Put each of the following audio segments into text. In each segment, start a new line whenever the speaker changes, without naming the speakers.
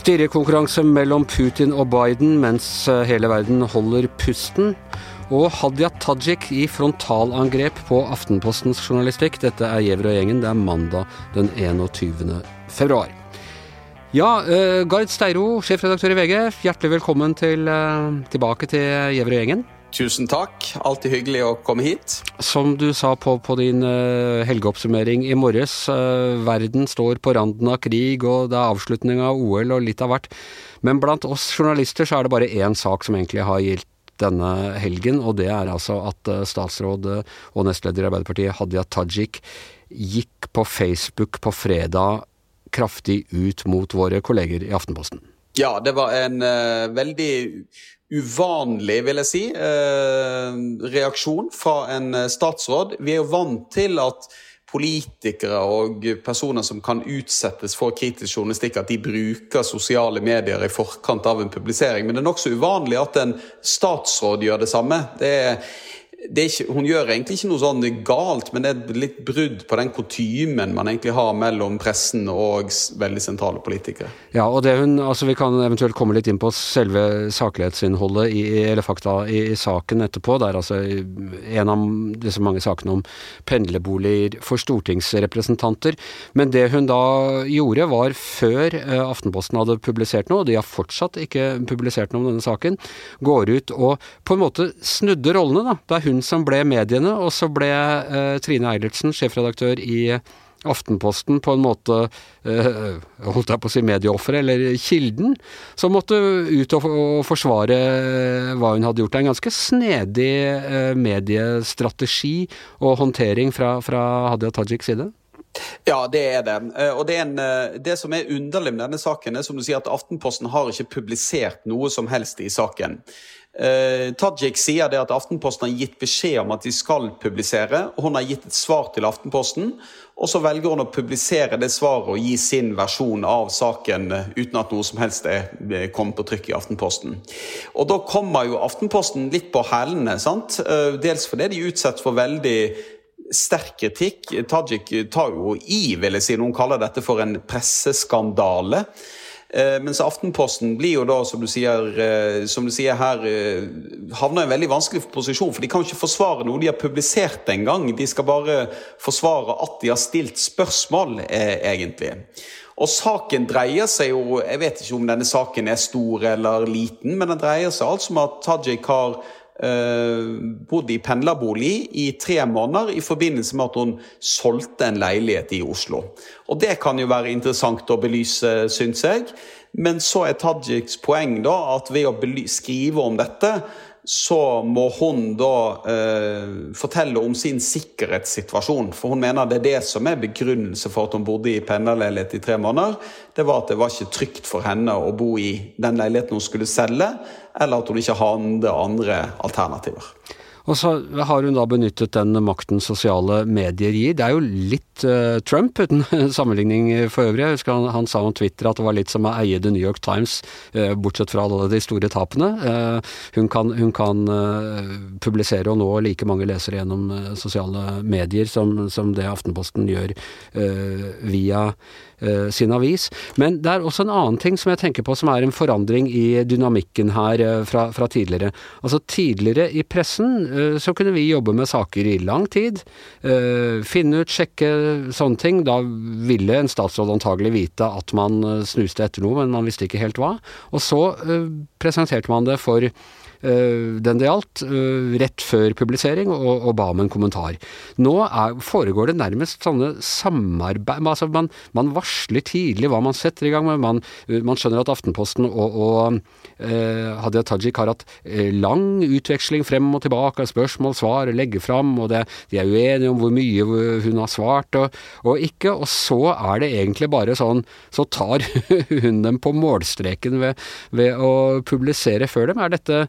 Stirrekonkurranse mellom Putin og Biden mens eh, hele verden holder pusten. Og Hadia Tajik i frontalangrep på Aftenpostens journalistikk. Dette er Gjever og gjengen. Det er mandag den 21. februar. Ja, uh, Gard Steiro, sjefredaktør i VG, hjertelig velkommen til, uh, tilbake til Gjever og gjengen.
Tusen takk. Alltid hyggelig å komme hit.
Som du sa på, på din uh, helgeoppsummering i morges, uh, verden står på randen av krig, og det er avslutning av OL og litt av hvert. Men blant oss journalister så er det bare én sak som egentlig har gildt denne helgen, og det er altså at uh, statsråd og nestleder i Arbeiderpartiet Hadia Tajik gikk på Facebook på fredag kraftig ut mot våre kolleger i Aftenposten.
Ja, det var en veldig uvanlig, vil jeg si, uh, reaksjon fra en eh, statsråd. Vi er jo vant til at politikere og personer som kan utsettes for kritisk journalistikk, at de bruker sosiale medier i forkant av en publisering. Men det er nokså uvanlig at en statsråd gjør det samme. Det er ikke, hun gjør egentlig ikke noe sånn galt, men det er litt brudd på den kutymen man egentlig har mellom pressen og veldig sentrale politikere.
Ja, og det hun, altså Vi kan eventuelt komme litt inn på selve saklighetsinnholdet i, eller fakta i, i saken etterpå. Det er altså en av disse mange sakene om pendlerboliger for stortingsrepresentanter. Men det hun da gjorde, var før eh, Aftenposten hadde publisert noe, og de har fortsatt ikke publisert noe om denne saken, går ut og på en måte snudde rollene. da. Det er hun som ble mediene, og så ble eh, Trine Eilertsen, sjefredaktør i Aftenposten på en måte eh, holdt jeg på å si medieoffer, eller kilden, som måtte ut og, og forsvare eh, hva hun hadde gjort. Det er en ganske snedig eh, mediestrategi og håndtering fra, fra Hadia Tajiks side?
Ja, det er det. Eh, og det, er en, eh, det, som er underlig med denne saken, er som du sier at Aftenposten har ikke publisert noe som helst i saken. Uh, Tajik sier det at Aftenposten har gitt beskjed om at de skal publisere. og Hun har gitt et svar til Aftenposten, og så velger hun å publisere det svaret og gi sin versjon av saken eh, uten at noe som helst er kommet på trykk i Aftenposten. Og Da kommer jo Aftenposten litt på hælene, sant? Uh, dels fordi de er utsatt for veldig sterk kritikk. Tajik tar jo i, vil jeg si. Noen kaller dette for en presseskandale. Eh, mens Aftenposten blir jo da, som du sier, eh, som du sier her, eh, havner i en veldig vanskelig posisjon. For de kan ikke forsvare noe de har publisert engang. De skal bare forsvare at de har stilt spørsmål, egentlig. Og saken dreier seg jo Jeg vet ikke om denne saken er stor eller liten, men den dreier seg altså om at Tajik har bodde i pendlerbolig i tre måneder i forbindelse med at hun solgte en leilighet i Oslo. Og Det kan jo være interessant å belyse, syns jeg. Men så er Tajiks poeng da at ved å skrive om dette, så må hun da eh, fortelle om sin sikkerhetssituasjon. For hun mener det er det som er begrunnelse for at hun bodde i pendlerleilighet i tre måneder. Det var at det var ikke trygt for henne å bo i den leiligheten hun skulle selge, eller at hun ikke hadde andre alternativer.
Og så har hun da benyttet den makten sosiale medier gir. Det er jo litt uh, Trump, uten sammenligning for øvrig. Jeg husker han, han, sa om Twitter at det var litt som å eie The New York Times, uh, bortsett fra alle de store tapene. Uh, hun kan, hun kan publisere og nå like mange lesere gjennom sosiale medier som, som det Aftenposten gjør via sin avis. Men det er også en annen ting som jeg tenker på som er en forandring i dynamikken her fra, fra, tidligere. Altså tidligere i pressen så kunne vi jobbe med saker i lang tid. finne ut, sjekke sånne ting. Da ville en statsråd antagelig vite at man snuste etter noe, men man visste ikke helt hva. Og så presenterte man det for Eh, den det gjaldt, eh, rett før publisering, og, og ba om en kommentar. Nå er, foregår det nærmest sånne samarbeid altså man, man, varsler tidlig hva man setter i gang med. Man, eh, man skjønner at Aftenposten og, og eh, Hadia Tajik har hatt lang utveksling frem og tilbake, spørsmål, svar, legge fram, og det, de er uenige om hvor mye hun har svart og, og ikke. Og så er det egentlig bare sånn, så tar hun dem på målstreken ved, ved å publisere før dem. Er dette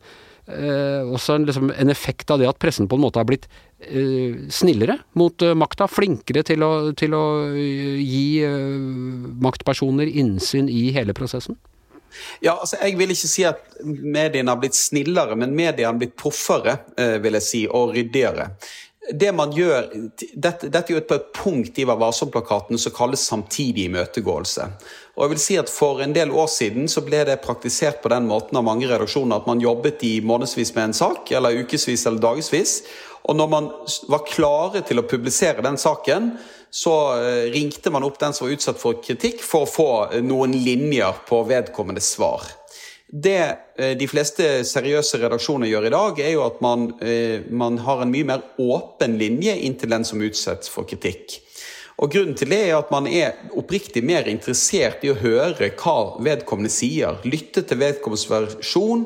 eh, også en, liksom, en, effekt av det at pressen på en måte har blitt eh, snillere mot eh, makta. Flinkere til å, til å eh, gi eh, maktpersoner innsyn i hele prosessen?
Ja, altså Jeg vil ikke si at mediene har blitt snillere, men mediene har blitt proffere, eh, vil jeg si, og ryddigere. Det man gjør, Dette, dette er jo på et punkt i Vær varsom-plakaten som kalles samtidig imøtegåelse. Og jeg vil si at For en del år siden så ble det praktisert på den måten av mange redaksjoner at man jobbet i månedsvis med en sak, eller ukevis eller dagevis. Og når man var klare til å publisere den saken, så eh, ringte man opp den som var utsatt for kritikk, for å få eh, noen linjer på vedkommende svar. Det eh, de fleste seriøse redaksjoner gjør i dag, er jo at man, man har en mye mer åpen linje inntil den som utsettes for kritikk. Og Grunnen til det er at man er oppriktig mer interessert i å høre hva vedkommende sier. Lytte til vedkommendes versjon,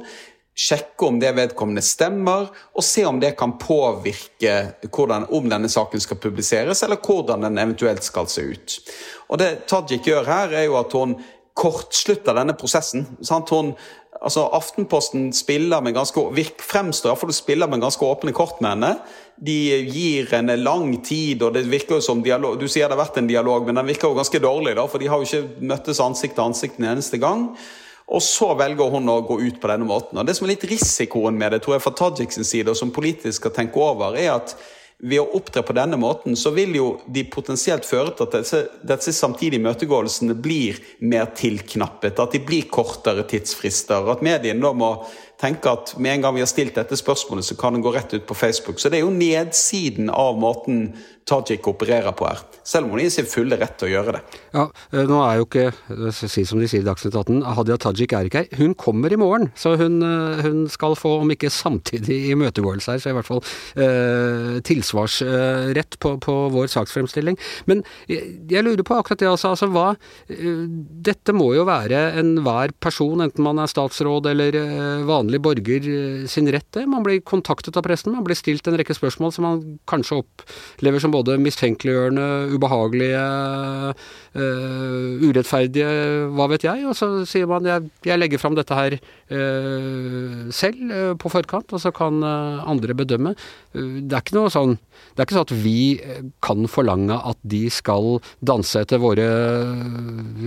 sjekke om det vedkommende stemmer, og se om det kan påvirke hvordan, om denne saken skal publiseres, eller hvordan den eventuelt skal se ut. Og Det Tajik gjør her, er jo at hun kortslutter denne prosessen. Sant? Hun, altså Aftenposten spiller med ganske, virk, fremstår iallfall spiller med ganske åpne kort med henne. De gir henne lang tid, og det virker jo som dialog Du sier det har vært en dialog, men den virker jo ganske dårlig, da, for de har jo ikke møttes ansikt til ansikt en eneste gang. Og så velger hun å gå ut på denne måten. Og Det som er litt risikoen med det, tror jeg fra Tajiks side, og som politisk skal tenke over, er at ved å opptre på denne måten, så vil jo de potensielt føre til at disse, disse samtidige møtegåelsene blir mer tilknappet. At de blir kortere tidsfrister. At mediene da må tenke at med en gang vi har stilt dette spørsmålet, så kan det gå rett ut på Facebook. Så det er jo nedsiden av måten Tajik opererer på her. Selv om hun i sin fulle rett til å gjøre det.
Ja, eh, Nå er jo ikke, si som de sier i Dagsnytt 18, Hadia Tajik er ikke her. Hun kommer i morgen, så hun, eh, hun skal få, om ikke samtidig imøtegåelse her, så i hvert fall eh, tilsvarsrett på, på, vår saksfremstilling. Men jeg, lurer på akkurat det, altså. altså hva, eh, dette må jo være enhver person, enten man er statsråd eller vanlig borger, sin rett, det. Man blir kontaktet av pressen, man blir stilt en rekke spørsmål som man kanskje opplever som både mistenkeliggjørende, ubehagelige, uh, urettferdige, hva vet jeg. Og så sier man jeg, jeg legger fram dette her uh, selv uh, på forkant, og så kan andre bedømme. det er ikke noe sånn det er ikke sånn at vi kan forlange at de skal danse etter våre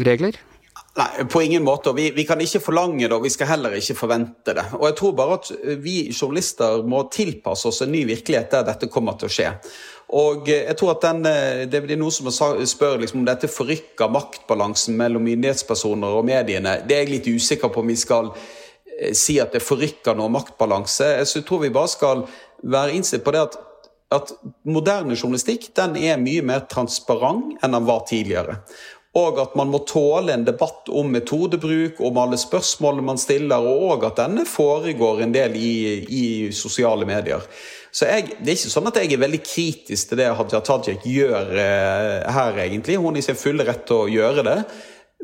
regler.
Nei, på ingen måte. Vi, vi, kan ikke forlange det, og vi skal heller ikke forvente det. Og jeg tror bare at vi journalister må tilpasse oss en ny virkelighet der dette kommer til å skje. Og jeg tror at den, eh, Det er noen som spør liksom, om dette forrykker maktbalansen mellom myndighetspersoner og mediene. Det er jeg litt usikker på om vi skal eh, si at det forrykker noe maktbalanse. Jeg tror vi bare skal være innstilt på det at, at moderne journalistikk den er mye mer transparent enn den var tidligere. Og at man må tåle en debatt om metodebruk, om alle spørsmålene man stiller, og at denne foregår en del i, i sosiale medier. Så jeg, det er ikke sånn at jeg er veldig kritisk til det Hadia Tajik gjør eh, her, egentlig. Hun er i sin fulle rett til å gjøre det.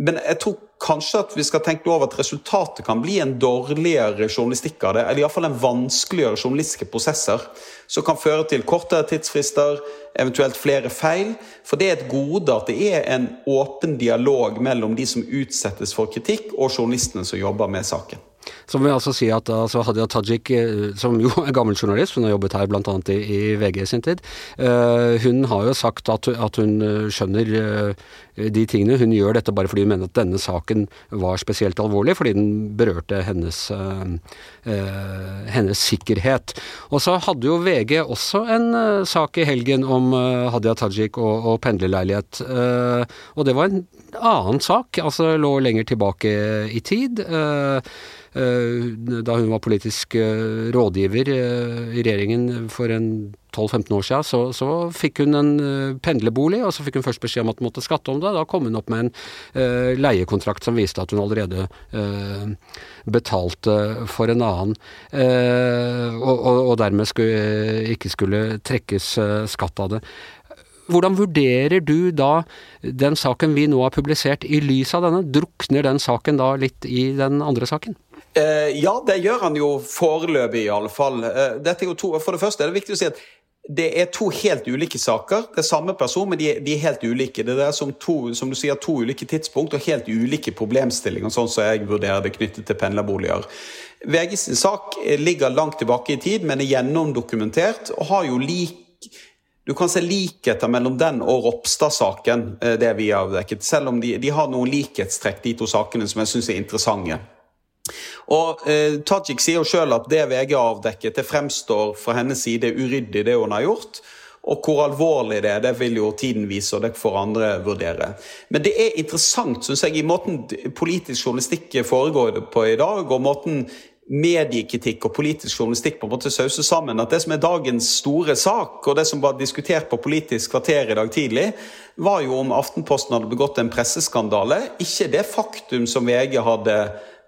Men jeg tror kanskje at vi skal tenke over at resultatet kan bli en dårligere journalistikk av det. Eller iallfall en vanskeligere journalistiske prosesser. Som kan føre til kortere tidsfrister, eventuelt flere feil. For det er et gode at det er en åpen dialog mellom de som utsettes for kritikk, og journalistene som jobber med saken.
Som jeg altså si at altså, Hadia Tajik, eh, som jo er gammel journalist, hun har jobbet her bl.a. I, i VG sin tid, uh, hun har jo sagt at, at hun eh, skjønner uh, de tingene. Hun gjør dette bare fordi hun mener at denne saken var spesielt alvorlig, fordi den berørte hennes, uh, hennes sikkerhet. Og så hadde jo VG også en sak i helgen om Hadia Tajik og, og pendlerleilighet. og det var en annen sak, altså lå lenger tilbake i tid. Uh, Eh, da hun var politisk eh, rådgiver eh, i regjeringen for en 12-15 år siden, så, så, fikk hun en pendlerbolig, og så fikk hun først beskjed om at hun måtte skatte om det. Da kom hun opp med en uh, leiekontrakt som viste at hun allerede uh, betalte for en annen, uh, og, og, og, dermed skulle, ikke skulle trekkes skatt av det. Hvordan vurderer du da den saken vi nå har publisert i lys av denne? Drukner den saken da litt i den andre saken?
Eh, ja, det gjør han jo foreløpig, i alle fall. Eh, to, for det første er det viktig å si at det er to helt ulike saker. Det er samme person, men de er, de er helt ulike. Det er som, to, som du sier, to ulike tidspunkt og helt ulike problemstillinger, sånn som jeg vurderer det knyttet til pendlerboliger. VGs sak ligger langt tilbake i tid, men er gjennomdokumentert og har jo lik du kan se likheter mellom den og Ropstad-saken, eh, det vi har avdekket. Selv om de, de, har noen likhetstrekk, de to sakene, som jeg syns er interessante. Og eh, Tajik sier jo sjøl at det VG har avdekket, det fremstår fra hennes side uryddig, det hun har gjort. Og hvor alvorlig det er, det vil jo tiden vise, og det får andre vurdere. Men det er interessant, syns jeg, i måten politisk journalistikk foregår på i dag, og måten mediekritikk og politisk journalistikk på en måte sauses sammen. At det som er dagens store sak, og det som var diskutert på Politisk kvarter i dag tidlig, var jo om Aftenposten hadde begått en presseskandale. Ikke det faktum som VG hadde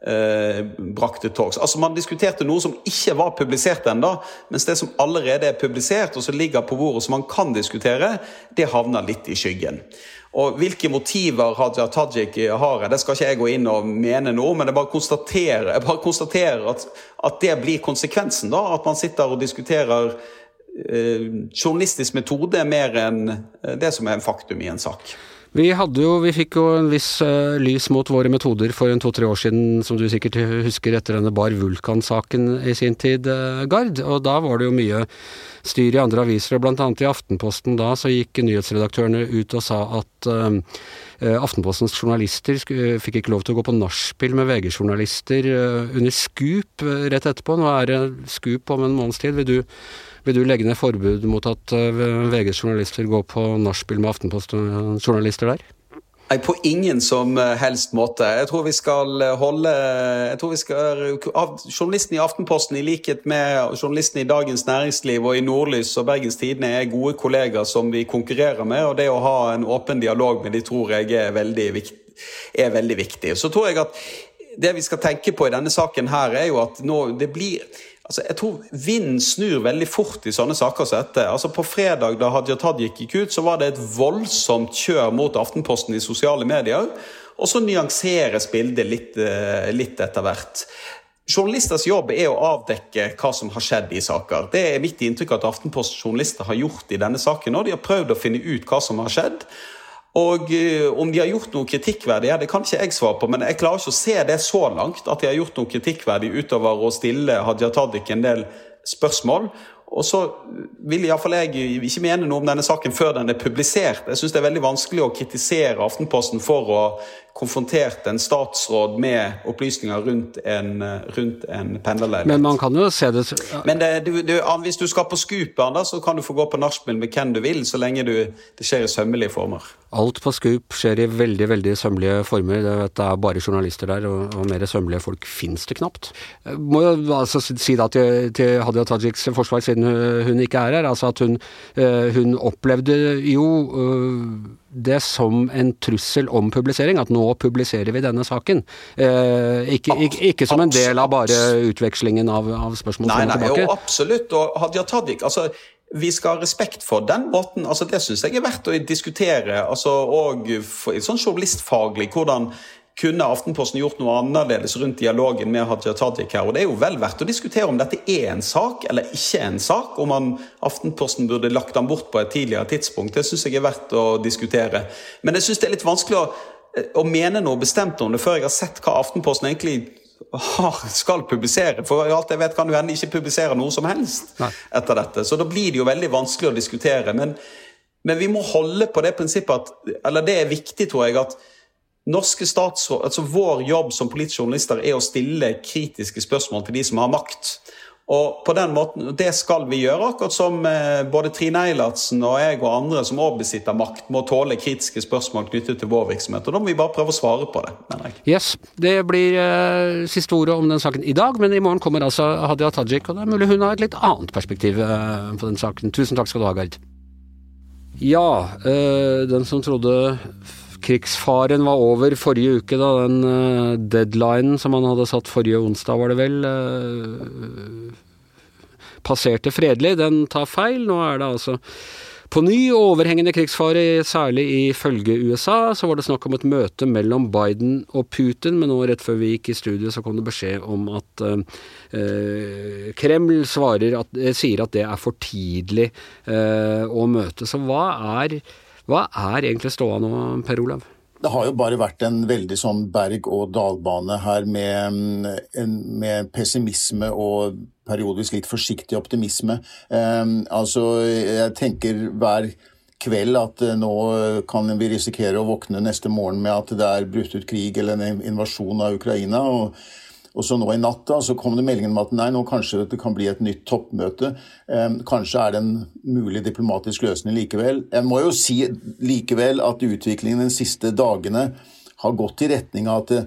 eh, brakt til torgs. Altså, man diskuterte noe som ikke var publisert ennå, mens det som allerede er publisert, og som ligger på bordet som man kan diskutere, det havner litt i skyggen. Og Hvilke motiver Hadia Tajik har, det skal ikke jeg gå inn og mene noe men jeg bare konstaterer, jeg bare konstaterer at, at, det blir konsekvensen. da, At man sitter og diskuterer eh, journalistisk metode mer enn det som er en faktum i en sak.
Vi, hadde jo, vi fikk jo en viss uh, lys mot våre metoder for en to-tre år siden, som du sikkert husker etter denne Bar Vulkan-saken i sin tid, uh, Gard. Og da var det jo mye styr i andre aviser, og blant annet i Aftenposten da så gikk nyhetsredaktørene ut og sa at uh, Aftenpostens journalister fikk ikke lov til å gå på nachspiel med VG-journalister under Scoop rett etterpå. Nå er det Scoop om en måneds tid. Vil du vil du legge ned forbud mot at eh, VGs journalister går på nachspiel med Aftenposten-journalister der?
Nei, På ingen som eh, helst måte. Jeg tror vi skal eh, holde jeg tror vi skal, Journalistene i Aftenposten, i likhet med journalistene i Dagens Næringsliv og i Nordlys og Bergens Tidende, er gode kollegaer som vi konkurrerer med. Og det å ha en åpen dialog med de tror jeg er veldig, er veldig viktig. Så tror jeg at det vi skal tenke på i denne saken her, er jo at nå det blir Altså, jeg tror vinden snur veldig fort i sånne saker som dette. Altså, på fredag da Hadia Tajik gikk ut, så var det et voldsomt kjør mot Aftenposten i sosiale medier. Og så nyanseres bildet litt, eh, litt etter hvert. Journalisters jobb er å avdekke hva som har skjedd i saker. Det er mitt inntrykk at Aftenposten journalister har gjort i denne saken. Og de har prøvd å finne ut hva som har skjedd. Og uh, om de har gjort noe kritikkverdig, ja, det kan ikke jeg svare på, men jeg klarer ikke å se det så langt at de har gjort noe kritikkverdig utover å stille Hadia Tajik en del spørsmål. Og så vil iallfall jeg ikke mene noe om denne saken før den er publisert. Jeg syns det er veldig vanskelig å kritisere Aftenposten for å konfrontert en statsråd med opplysninger rundt en, rundt en pendlerleilighet.
Men man kan jo se det
Men det, du, du, hvis du skal på Scooperen, så kan du få gå på nachspiel med hvem du vil, så lenge du, det skjer i sømmelige former.
Alt på Scoop skjer i veldig veldig sømmelige former. Det, er bare journalister der, og, og mer sømmelige folk fins det knapt. Jeg må jo altså si da til, til Hadia Tajiks forsvar, siden hun ikke er her, altså at hun, eh, hun opplevde jo det som en trussel om publisering, at nå publiserer vi denne saken. Eh, ikke, ikke, ikke, som en del av bare utvekslingen av, av spørsmål
nei, nei, tilbake. Jo, absolutt. Og Hadia Tajik altså, vi skal ha respekt for den måten. altså Det syns jeg er verdt å diskutere. altså og sånn journalistfaglig, hvordan kunne Aftenposten gjort noe annerledes rundt dialogen med Hadia Tajik her? Og Det er jo vel verdt å diskutere om dette er en sak eller ikke en sak. Om han, Aftenposten burde lagt den bort på et tidligere tidspunkt. Det syns jeg er verdt å diskutere. Men jeg syns det er litt vanskelig å, å, mene noe bestemt om det før jeg har sett hva Aftenposten egentlig skal publisere. For alt jeg vet kan jo hende ikke publisere noe som helst Nei. etter dette. Så da blir det jo veldig vanskelig å diskutere. Men, men vi må holde på det prinsippet at Eller det er viktig, tror jeg, at Norske statsråd, altså Vår jobb som politiske journalister er å stille kritiske spørsmål til de som har makt. Og på den måten, Det skal vi gjøre, akkurat som eh, både Trine Eilertsen og jeg og andre som også besitter makt, må tåle kritiske spørsmål knyttet til vår virksomhet. Og Da må vi bare prøve å svare på det. mener jeg.
Yes, Det blir uh, siste ordet om den saken i dag, men i morgen kommer altså Hadia Tajik, og det er mulig hun har et litt annet perspektiv uh, på den saken. Tusen takk skal du ha, Gard. Ja, uh, den som trodde krigsfaren var over forrige uke, da den uh, deadlinen som han hadde satt forrige onsdag, var det vel, uh, passerte fredelig. Den tar feil. Nå er det altså på ny overhengende krigsfare, særlig ifølge USA, så var det snakk om et møte mellom Biden og Putin, men nå rett før vi gikk i studio så kom det beskjed om at uh, Kreml at, sier at det er for tidlig å møte. Så hva er hva er egentlig ståa nå, Per Olav?
Det har jo bare vært en veldig sånn berg-og-dal-bane her med, med, pessimisme og periodisk litt forsiktig optimisme. Um, altså, jeg tenker hver kveld at uh, nå kan vi risikere å våkne neste morgen med at det er brutt ut krig eller en invasjon av Ukraina. og Og så nå i natta så kom det meldingen om at nei, nå kanskje det kan bli et nytt toppmøte. Eh, kanskje er det en mulig diplomatisk løsning likevel. Jeg må jo si likevel at utviklingen de siste dagene har gått i retning av at eh,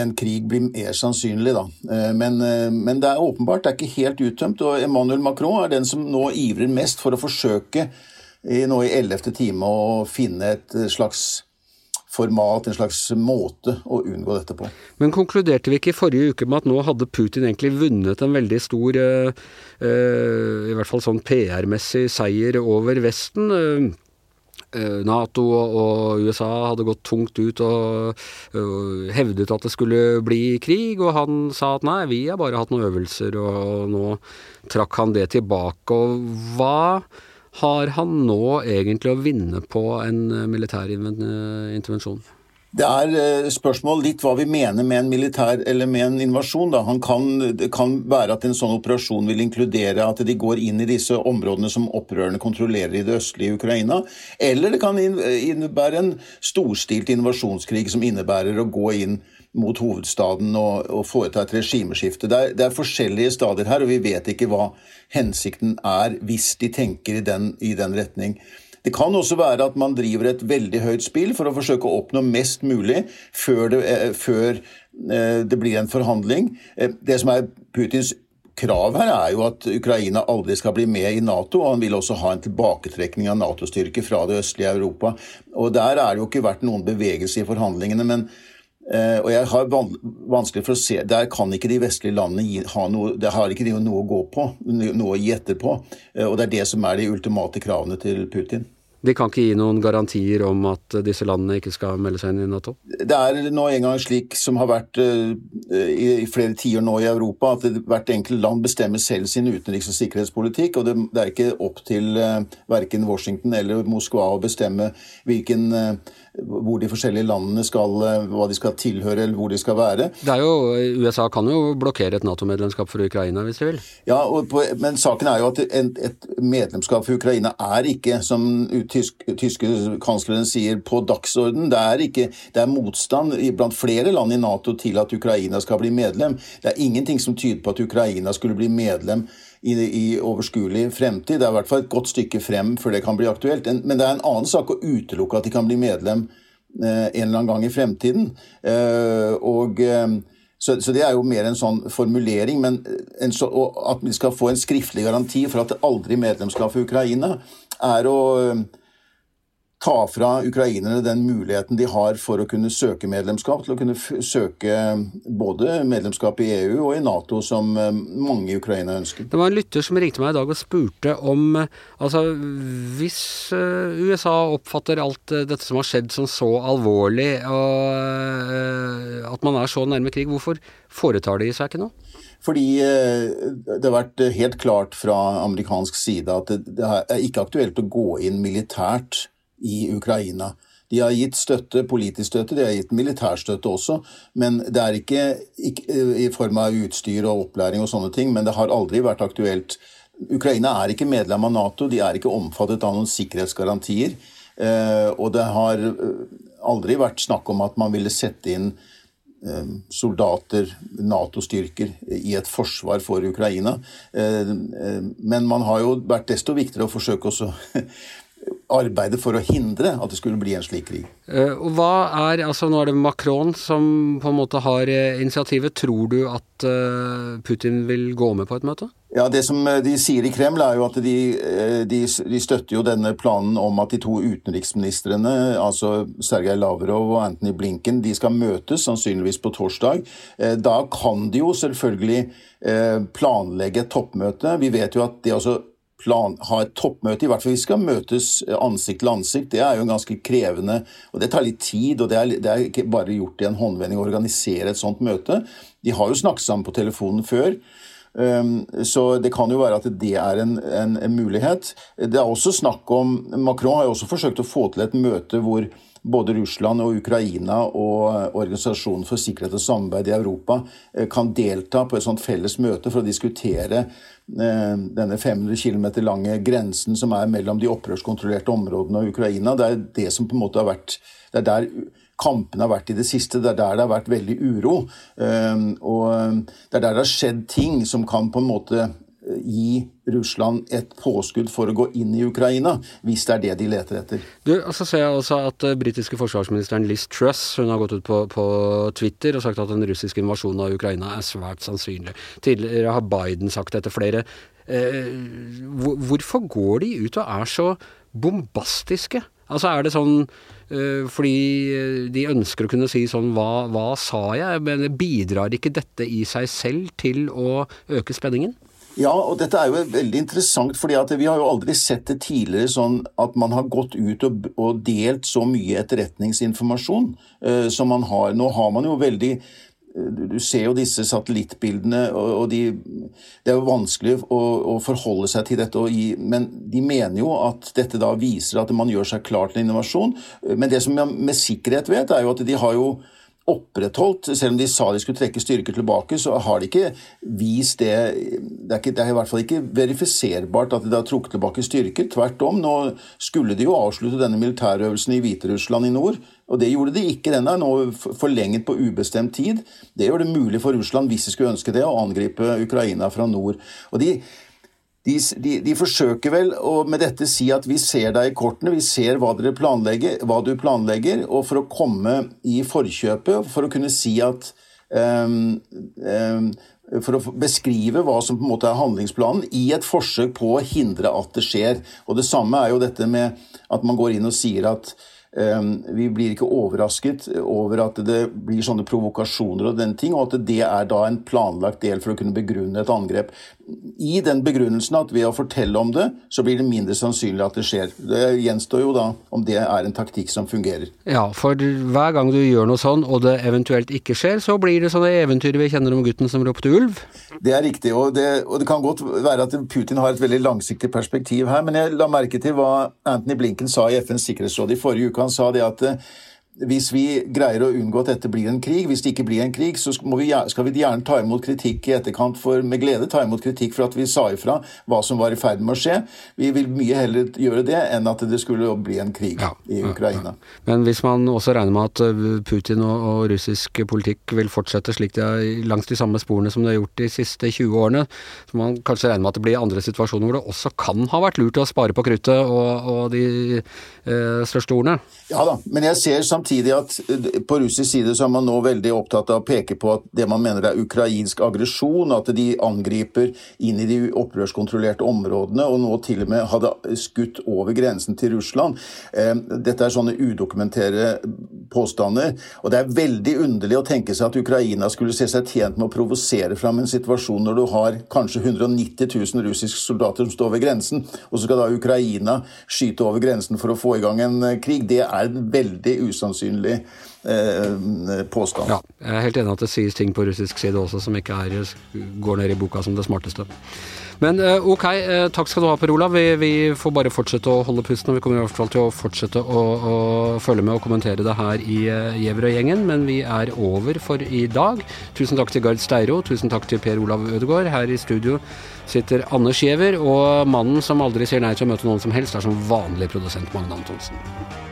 en krig blir mer sannsynlig, da. Eh, men, eh, men, det er åpenbart det er ikke helt uttømt. Og Emmanuel Macron er den som nå ivrer mest for å forsøke nå i ellevte time å finne et slags format, en slags måte å unngå dette på.
Men konkluderte vi ikke i forrige uke med at nå hadde Putin egentlig vunnet en veldig stor, uh, uh, i hvert fall sånn PR-messig seier over Vesten? Uh, Nato og USA hadde gått tungt ut og hevdet at det skulle bli krig, og han sa at nei, vi har bare hatt noen øvelser, og nå trakk han det tilbake. Og hva har han nå egentlig å vinne på en eh, militær eh, intervensjon?
Det er eh, spørsmål litt hva vi mener med en militær eller med en invasjon. Kan, det kan være at en sånn operasjon vil inkludere at de går inn i disse områdene som opprørerne kontrollerer i det østlige Ukraina. Eller det kan innebære en storstilt invasjonskrig som innebærer å gå inn mot hovedstaden og, og foreta et regimeskifte. Det er, det er, forskjellige stadier her, og vi vet ikke hva hensikten er hvis de tenker i den, i den retning. Det kan også være at man driver et veldig høyt spill for å forsøke å oppnå mest mulig før det, eh, før eh, det blir en forhandling. Eh, det som er Putins krav her er jo at Ukraina aldri skal bli med i Nato, og han vil også ha en tilbaketrekning av Nato-styrker fra det østlige Europa. Og Der er det jo ikke vært noen bevegelse i forhandlingene, men og jeg har vanskelig for å se Der kan ikke de vestlige landene gi, ha noe Det har ikke de noe å gå på, noe å gi etter på. Uh, og det er det som er de ultimate kravene til Putin.
De kan ikke gi noen garantier om at disse landene ikke skal melde seg inn i Nato?
Det er nå engang slik som har vært uh, i flere tiår nå i Europa, at hvert enkelt land bestemmer selv sin utenriks- og sikkerhetspolitikk. Og det, er ikke opp til uh, verken Washington eller Moskva å bestemme hvilken uh, hvor de forskjellige landene skal, eh, hva de skal tilhøre eller hvor de skal være.
Det er jo, USA kan jo blokkere et Nato-medlemskap for Ukraina hvis de vil?
Ja, på, men saken er jo at et, medlemskap for Ukraina er ikke, som tysk, tyske kansleren sier, på dagsorden. Det er, ikke, det er motstand blant flere land i Nato til at Ukraina skal bli medlem. Det er ingenting som tyder på at Ukraina skulle bli medlem i, i overskuelig fremtid. Det er i hvert fall et godt stykke frem før det kan bli aktuelt. Men det er en annen sak å utelukke at de kan bli medlem eh, en eller annen gang i fremtiden. Eh, og, eh, så, så, det er jo mer en sånn formulering. Men en så, at vi skal få en skriftlig garanti for at det aldri medlemskap for Ukraina, er å ta fra ukrainerne den muligheten de har for å kunne søke medlemskap, til å kunne søke både medlemskap i EU og i Nato, som eh, mange i Ukraina ønsker.
Det var en lytter som ringte meg i dag og spurte om altså hvis eh, USA oppfatter alt eh, dette som har skjedd som så alvorlig, og at man er så nærme krig, hvorfor foretar de seg ikke noe?
Fordi det har vært helt klart fra amerikansk side at det er ikke aktuelt å gå inn militært i Ukraina. De har gitt støtte, politisk støtte, de har gitt militærstøtte også, men det er ikke, ikke i form av utstyr og opplæring og sånne ting, men det har aldri vært aktuelt. Ukraina er ikke medlem av Nato, de er ikke omfattet av noen sikkerhetsgarantier. Eh, og det har eh, aldri vært snakk om at man ville sette inn eh, soldater, Nato-styrker, i et forsvar for Ukraina. Men man har jo vært desto viktigere å forsøke å arbeide for å hindre at det skulle bli en slik krig.
Uh, og hva er, altså Nå er det Macron som på en måte har uh, initiativet. Tror du at uh, Putin vil gå med på et møte?
Ja, Det som de sier i Kreml, er jo at de, de, de støtter jo denne planen om at de to utenriksministrene, altså Sergej Lavrov og Anthony Blinken, de skal møtes sannsynligvis på torsdag. Da kan de jo selvfølgelig planlegge et toppmøte. Vi vet jo at de altså plan, ha et toppmøte. I hvert fall vi skal møtes ansikt til ansikt. Det er jo en ganske krevende Og det tar litt tid, og det er, det er ikke bare gjort i en håndvending å organisere et sånt møte. De har jo snakket sammen på telefonen før. Um, så det kan jo være at det er en, en, en mulighet. Det er også snakk om Macron har jo også forsøkt å få til et møte hvor både Russland og Ukraina og Organisasjonen for sikkerhet og samarbeid i Europa eh, kan delta på et sånt felles møte for å diskutere Eh, denne 500 km lange grensen som er mellom de opprørskontrollerte områdene og Ukraina. Det er det som på en måte har vært Det er der kampene har vært i det siste. Det er der det har vært veldig uro. Og det er der det har skjedd ting som kan på en måte gi Russland et påskudd for å gå inn i Ukraina, hvis det er det de leter etter.
Du, og Så ser jeg også at uh, britiske forsvarsministeren Liz Truss hun har gått ut på, på, Twitter og sagt at den russiske invasjonen av Ukraina er svært sannsynlig. Tidligere har Biden sagt dette flere. Uh, hvorfor går de ut og er så bombastiske? Altså Er det sånn uh, fordi de ønsker å kunne si sånn hva, hva sa jeg? Men bidrar ikke dette i seg selv til å øke spenningen?
Ja, og dette er jo veldig interessant, fordi vi har jo aldri sett det tidligere sånn at man har gått ut og, og delt så mye etterretningsinformasjon uh, som man har. Nå har man jo veldig uh, Du ser jo disse satellittbildene, og, de, det er jo vanskelig å, å forholde seg til dette, gi, men de mener jo at dette da viser at man gjør seg klar til innovasjon. Men det som jeg med sikkerhet vet, er jo at de har jo opprettholdt. Selv om de sa de skulle trekke styrker tilbake, så har de ikke vist det Det er, ikke, det er i hvert fall ikke verifiserbart at de har trukket tilbake styrker. Tvert om. Nå skulle de jo avslutte denne militærøvelsen i Hviterussland i nord. Og det gjorde de ikke. Den er nå forlenget på ubestemt tid. Det gjør det mulig for Russland, hvis de skulle ønske det, å angripe Ukraina fra nord. Og de de, de, de, forsøker vel å med dette si at vi ser deg i kortene, vi ser hva, hva du planlegger, og for å komme i forkjøpet, for å kunne si at um, um, For å beskrive hva som på en måte er handlingsplanen, i et forsøk på å hindre at det skjer. Og Det samme er jo dette med at man går inn og sier at vi blir ikke overrasket over at det blir sånne provokasjoner og den ting, og at det er da en planlagt del for å kunne begrunne et angrep. I den begrunnelsen at ved å fortelle om det, så blir det mindre sannsynlig at det skjer. Det gjenstår jo da om det er en taktikk som fungerer.
Ja, for hver gang du gjør noe sånn, og det eventuelt ikke skjer, så blir det sånne eventyr vi kjenner om gutten som ropte ulv?
Det er riktig, og det, og det kan godt være at Putin har et veldig langsiktig perspektiv her, men jeg la merke til hva Anthony Blinken sa i FNs sikkerhetsråd i forrige uke han sa det at eh, hvis vi greier å unngå at dette blir en krig, hvis det ikke blir en krig, så vi, skal vi gjerne ta imot kritikk i etterkant for med glede ta imot kritikk for at vi sa ifra hva som var i ferd med å skje. Vi vil mye heller gjøre det enn at det skulle bli en krig ja, i Ukraina. Ja,
ja. Men hvis man også regner med at eh, Putin og, og, russisk politikk vil fortsette slik de er langs de samme sporene som de har gjort de siste 20 årene, så man kanskje regner med at det blir andre situasjoner hvor det også kan ha vært lurt å spare på kruttet og, og de eh, største ordene?
Ja da, men jeg ser samtidig samtidig at eh, på russisk side så er man nå veldig opptatt av å peke på at det man mener er ukrainsk aggresjon, at de angriper inn i de opprørskontrollerte områdene, og nå til og med hadde skutt over grensen til Russland. Eh, dette er sånne udokumentere påstander. Og det er veldig underlig å tenke seg at Ukraina skulle se seg tjent med å provosere fram en situasjon når du har kanskje 190 000 russiske soldater som står ved grensen, og så skal da Ukraina skyte over grensen for å få i gang en eh, krig. Det er veldig usannsynlig usannsynlig eh, påstand.
Ja, jeg er helt enig at det sies ting på russisk side også som ikke er, går ned i boka som det smarteste. Men eh, ok, eh, takk skal du ha, Per Olav. Vi, vi, får bare fortsette å holde pusten. og Vi kommer i hvert fall til å fortsette å, å følge med og kommentere det her i uh, Gjevrøy-gjengen. Men vi er over for i dag. Tusen takk til Gard Steiro. Tusen takk til Per Olav Ødegaard. Her i studio sitter Anders Giæver, og mannen som aldri sier nei til å møte noen som helst, er som vanlig produsent Magne Antonsen.